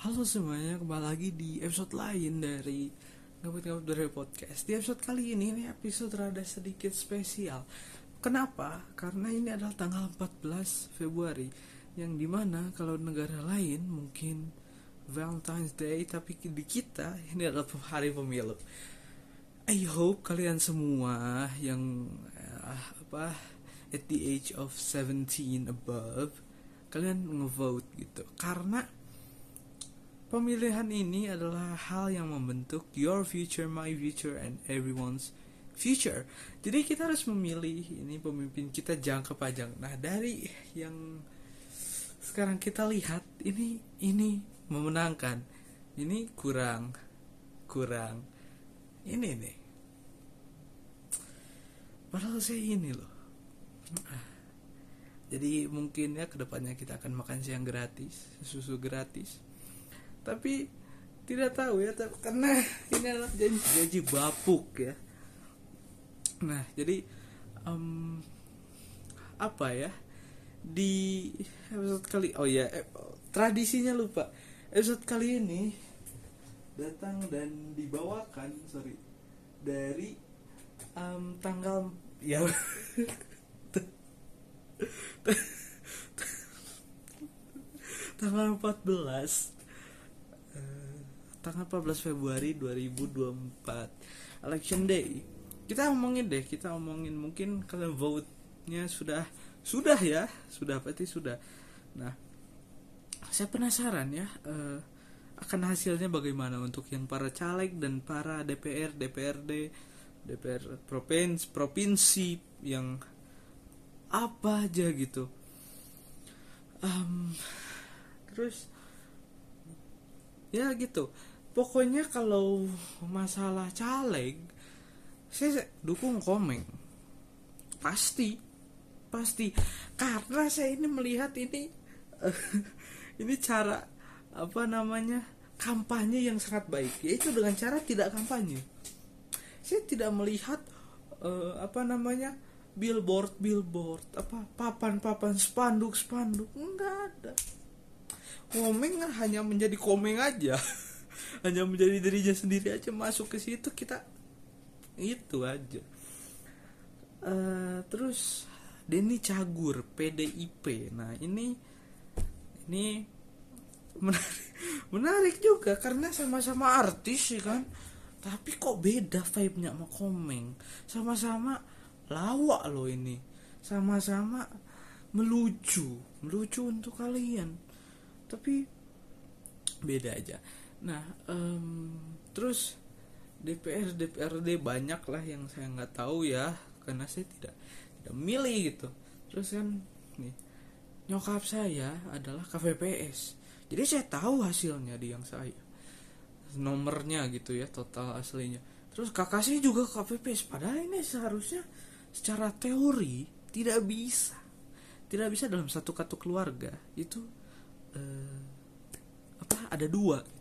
Halo semuanya, kembali lagi di episode lain dari Ngabut-ngabut dari podcast. Di episode kali ini, ini episode rada sedikit spesial. Kenapa? Karena ini adalah tanggal 14 Februari Yang di mana kalau negara lain mungkin Valentine's Day Tapi di kita ini adalah hari pemilu. I hope kalian semua yang uh, apa at the age of 17 above kalian ngevote gitu. Karena Pemilihan ini adalah hal yang membentuk your future, my future, and everyone's future. Jadi kita harus memilih ini pemimpin kita jangka panjang. Nah dari yang sekarang kita lihat ini ini memenangkan, ini kurang kurang ini nih. Padahal saya ini loh. Jadi mungkin ya ke depannya kita akan makan siang gratis, susu gratis tapi tidak tahu ya karena ini adalah janji. Janji bapuk ya. Nah jadi um, apa ya di episode kali oh ya eh, tradisinya lupa. Episode kali ini datang dan dibawakan sorry dari um, tanggal ya. Tanggal 14 tanggal 14 Februari 2024 election day. Kita omongin deh kita omongin mungkin kalau vote-nya sudah sudah ya sudah pasti sudah. Nah saya penasaran ya uh, akan hasilnya bagaimana untuk yang para caleg dan para DPR DPRD DPR provinsi provinsi yang apa aja gitu. Um, terus ya gitu pokoknya kalau masalah caleg saya dukung komeng pasti pasti. Karena saya ini melihat ini ini cara apa namanya kampanye yang sangat baik. Yaitu dengan cara tidak kampanye. Saya tidak melihat uh, apa namanya billboard billboard apa papan papan spanduk spanduk enggak ada. Komeng hanya menjadi komeng aja hanya menjadi dirinya sendiri aja masuk ke situ kita itu aja. Uh, terus Denny Cagur PDIP nah ini ini menarik menarik juga karena sama-sama artis ya kan. Tapi kok beda vibe-nya sama Komeng? Sama-sama lawak loh ini. Sama-sama melucu melucu untuk kalian. Tapi beda aja Nah, um, terus DPR DPRD banyak lah yang saya nggak tahu ya, karena saya tidak tidak milih gitu. Terus kan nih nyokap saya adalah KVPS, jadi saya tahu hasilnya di yang saya nomornya gitu ya total aslinya. Terus kakak saya juga KVPS, padahal ini seharusnya secara teori tidak bisa, tidak bisa dalam satu kartu keluarga itu eh, apa ada dua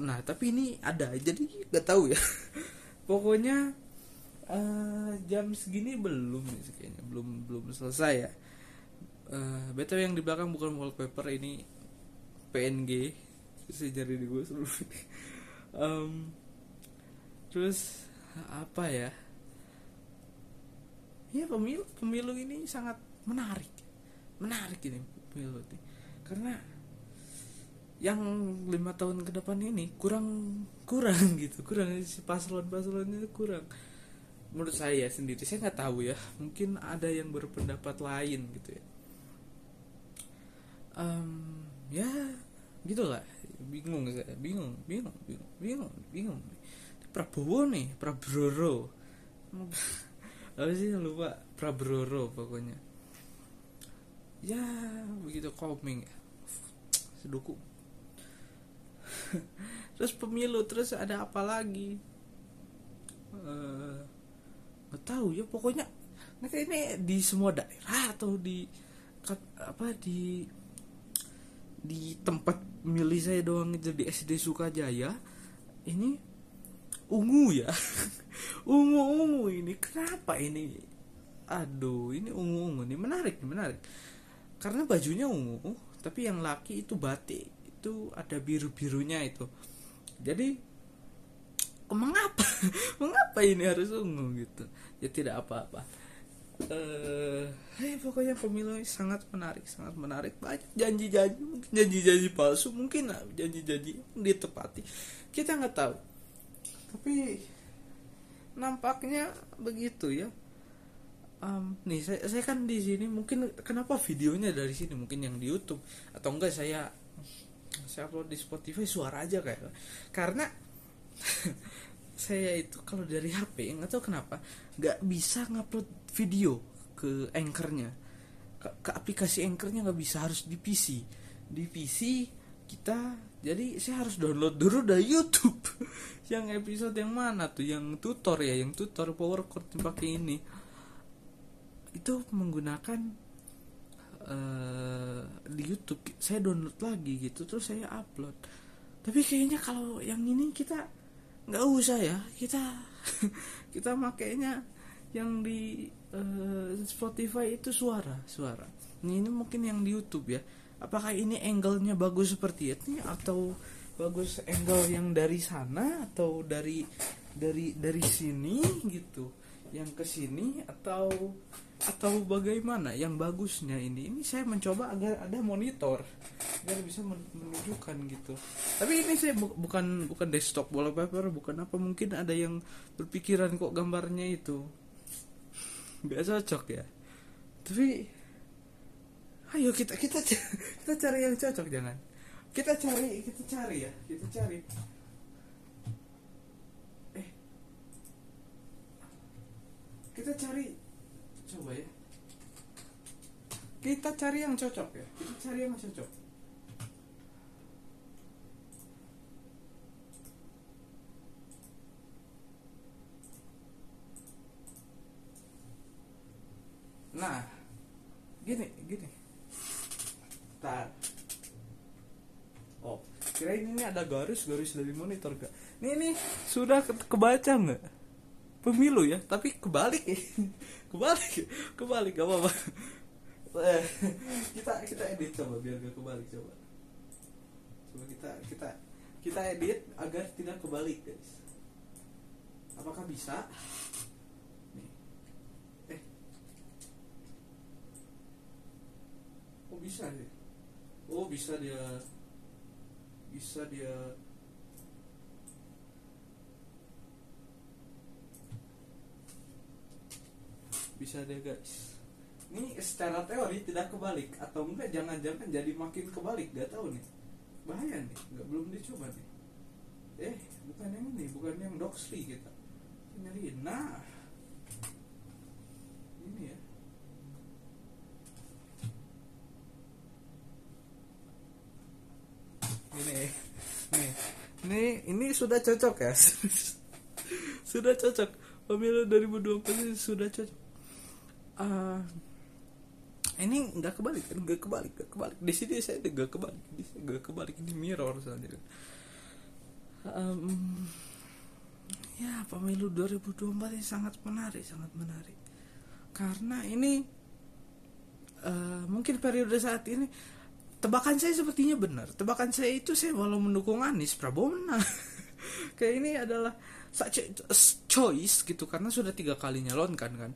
nah tapi ini ada jadi nggak tahu ya. Pokoknya uh, jam segini belum sih kayaknya belum belum selesai ya. Uh, betul yang di belakang bukan wallpaper ini PNG saya cari di gue ini. Um, terus apa ya? Ya pemilu pemilu ini sangat menarik. Menarik ini pemilu ini. Karena yang lima tahun ke depan ini kurang kurang gitu. Kurang si paslon paslon itu kurang. Menurut saya sendiri saya nggak tahu ya. Mungkin ada yang berpendapat lain gitu ya. Um, ya gitulah. Bingung saya. Bingung bingung bingung bingung bingung. Prabowo nih Prabowo apa sih lupa. Prabowo pokoknya. Ya begitu koming ya. Sedukung terus pemilu terus ada apa lagi? Uh, tahu ya pokoknya nanti ini di semua daerah atau di apa di di tempat milih saya doang itu di SD Sukajaya ini ungu ya. Ungu ungu ini kenapa ini? Aduh ini ungu ungu ini menarik menarik. Karena bajunya ungu tapi yang laki itu batik itu ada biru birunya itu. Jadi mengapa? Mengapa ini harus ungu? Gitu. Ya tidak apa-apa. Eh hey, pokoknya pemilu sangat menarik sangat menarik. Banyak janji-janji mungkin janji-janji palsu mungkin janji-janji ditepati. Kita nggak tahu. Tapi nampaknya begitu ya. Um, nih saya saya kan di sini mungkin kenapa videonya dari sini? Mungkin yang di YouTube. Atau enggak saya saya upload di Spotify suara aja kayak. Karena saya itu kalau dari HP nggak tahu kenapa nggak bisa ngupload video ke anchornya. Ke, ke aplikasi anchornya nggak bisa harus di PC di PC kita jadi saya harus download dulu dari YouTube. Yang episode yang mana tuh? Yang tutor ya yang tutor power chord pakai ini. Itu menggunakan uh, di YouTube saya download lagi gitu terus saya upload. Tapi kayaknya kalau yang ini kita nggak usah ya kita kita makainya yang di uh, Spotify itu suara suara. Ini, ini mungkin yang di YouTube ya. Apakah ini angle-nya bagus seperti ini atau bagus angle yang dari sana atau dari dari dari sini gitu yang ke sini atau atau bagaimana yang bagusnya ini? Ini saya mencoba agar ada monitor agar bisa menunjukkan gitu. Tapi ini saya bu bukan bukan desktop wallpaper bukan apa mungkin ada yang berpikiran kok gambarnya itu. Nggak cocok ya? Tapi ayo kita kita kita cari yang cocok jangan. Kita cari kita cari ya kita cari kita cari coba ya. Kita cari yang cocok ya. Kita cari yang cocok. Nah gini gini. Tar oh kira ini ada garis garis dari monitor gak ini ini sudah kebaca nggak pemilu ya tapi kebalik. Kebalik kebalik gak apa-apa. Eh, kita kita edit coba biar gak kebalik coba. Coba kita kita kita edit agar tidak kebalik guys. Apakah bisa? Eh. Oh bisa ya oh bisa dia. Bisa dia bisa deh guys. Ini secara teori tidak kebalik atau enggak jangan-jangan jadi makin kebalik gak tahu nih. Bahaya nih nggak belum dicoba nih. Eh bukan yang ini bukan yang doxley kita. Nyari nah. Ini ya. Ini nih. Ini ini sudah cocok ya sudah cocok. Pemilu 2024 sudah cocok uh, ini nggak kebalik kan nggak kebalik nggak kebalik. Di sini saya nggak kebalik di sini nggak kebalik. Ini mirror kan um, ya pemilu 2024 ini sangat menarik sangat menarik. Karena ini uh, mungkin periode saat ini tebakan saya sepertinya benar. Tebakan saya itu saya walau mendukung Anies Prabowo menang. Kayak ini adalah such a choice gitu karena sudah tiga kali nyalonkan kan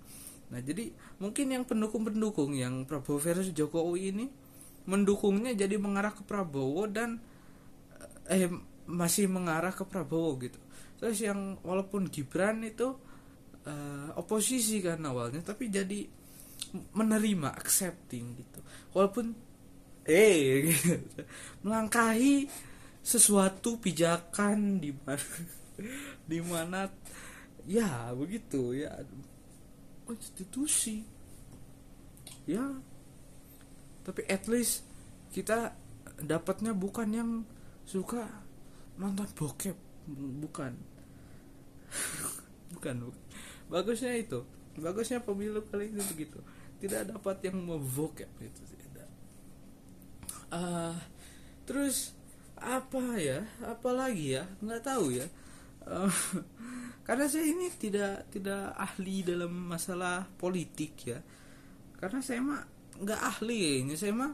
Nah jadi mungkin yang pendukung-pendukung yang Prabowo versus Jokowi ini mendukungnya jadi mengarah ke Prabowo dan eh masih mengarah ke Prabowo gitu. Terus yang walaupun Gibran itu uh, oposisi kan awalnya tapi jadi menerima accepting gitu. Walaupun eh gitu, melangkahi sesuatu pijakan di mana di mana ya begitu ya konstitusi. Ya. Tapi at least kita dapatnya bukan yang suka nonton bokep. Bukan. Bukan bukan. Bagusnya itu. Bagusnya pemilu kali ini begitu. Tidak dapat yang membokep itu tidak. Uh, terus apa ya? Apa lagi ya? Nggak tahu ya karena saya ini tidak tidak ahli dalam masalah politik ya. Karena saya mah nggak ahli. Ini saya mah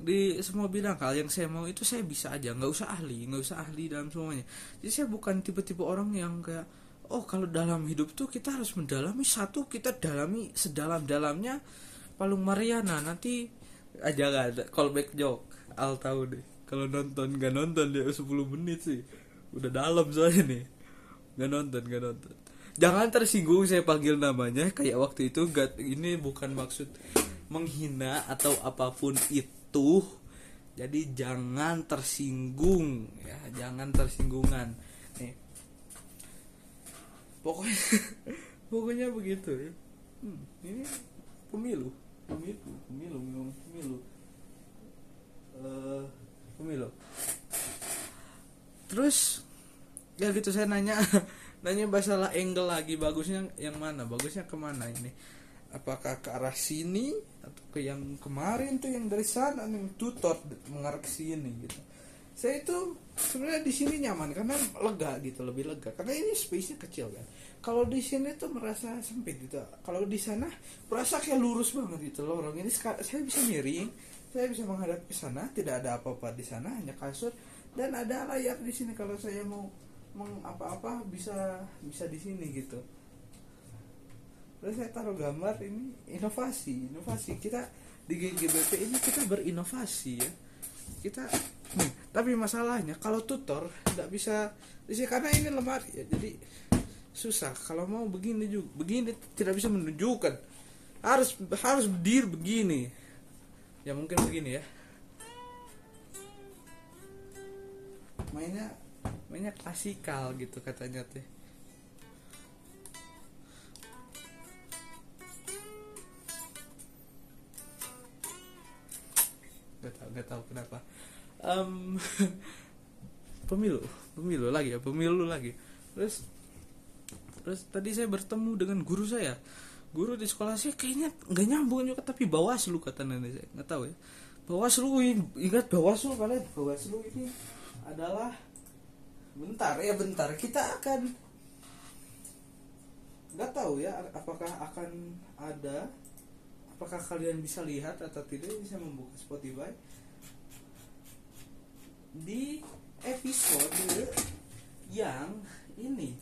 di semua bidang hal yang saya mau itu saya bisa aja. Nggak usah ahli nggak usah ahli dalam semuanya. Jadi saya bukan tipe-tipe orang yang kayak oh kalau dalam hidup tuh kita harus mendalami satu kita dalami sedalam-dalamnya. Palung Mariana nanti aja gak ada callback joke. Al tahu deh. Kalau nonton gak nonton dia 10 menit sih udah dalam soalnya nih. Gak nonton gak nonton. Jangan tersinggung saya panggil namanya kayak waktu itu gak ini bukan maksud menghina atau apa pun itu. Jadi jangan tersinggung ya jangan tersinggungan. Nih. Pokoknya pokoknya begitu ya. Hmm, ini pemilu pemilu pemilu pemilu. Pemilu uh, pemilu terus ya gitu saya nanya nanya masalah angle lagi bagusnya yang mana? Bagusnya ke mana ini? Apakah ke arah sini atau ke yang kemarin tuh yang dari sana nih? Tutor mengarah ke sini gitu. Saya itu sebenarnya di sini nyaman karena lega gitu lebih lega. Karena ini space nya kecil kan? Kalau di sini tuh merasa sempit gitu. Kalau di sana merasa kayak lurus banget gitu lorong ini saya bisa miring saya bisa menghadap ke sana tidak ada apa-apa di sana hanya kasur dan ada layar di sini kalau saya mau meng apa-apa bisa bisa di sini gitu. Terus saya taruh gambar ini inovasi inovasi. Kita di GGBP ini kita berinovasi ya. Kita nih, tapi masalahnya kalau tutor tidak bisa sih karena ini lemari ya jadi susah. Kalau mau begini juga begini tidak bisa menunjukkan. Harus harus berdiri begini. Ya mungkin begini ya mainnya mainnya klasikal gitu katanya teh. Nggak tahu nggak tahu kenapa. Um, pemilu pemilu lagi ya pemilu lagi. Terus terus tadi saya bertemu dengan guru saya. Guru di sekolah saya kayaknya nggak nyambung juga tapi bawaslu kata nenek saya. Nggak tahu ya. Bawaslu ingat bawaslu kalian? Bawaslu ini adalah bentar ya bentar kita akan nggak tahu ya apakah akan ada apakah kalian bisa lihat atau tidak bisa membuka Spotify. Di episode yang ini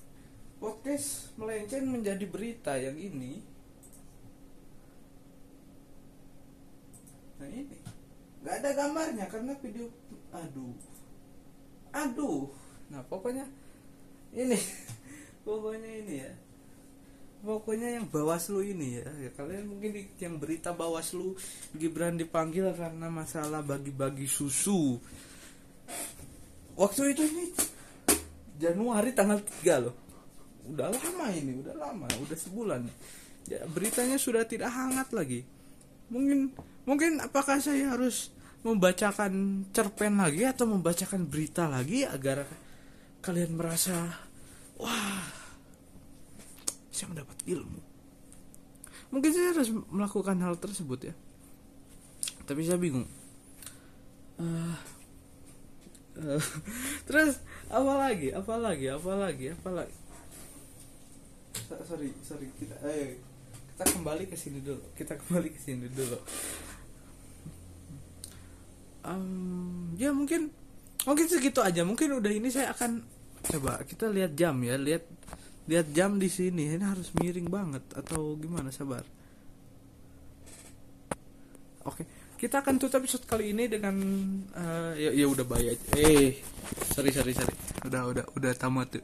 podcast melenceng menjadi berita yang ini. Nah ini. Nggak ada gambarnya karena video aduh aduh nah pokoknya ini pokoknya ini ya. Pokoknya yang Bawaslu ini ya, ya kalian mungkin yang berita Bawaslu Gibran dipanggil karena masalah bagi-bagi susu. Waktu itu ini Januari tanggal 3 loh. Udah lama ini udah lama udah sebulan. Ya, beritanya sudah tidak hangat lagi. Mungkin mungkin apakah saya harus membacakan cerpen lagi atau membacakan berita lagi agar kalian merasa wah saya mendapat ilmu. Mungkin saya harus melakukan hal tersebut ya. Tapi saya bingung. Uh, uh, terus apa lagi apa lagi apa lagi apa lagi sorry sorry kita eh, kita kembali ke sini dulu. Kita kembali ke sini dulu um, ya mungkin mungkin segitu aja. Mungkin udah ini saya akan coba kita lihat jam ya lihat lihat jam di sini. Ini harus miring banget atau gimana sabar? Oke kita akan tutup episode kali ini dengan uh, ya ya udah bayar eh sorry sorry sorry. Udah udah udah tamat tuh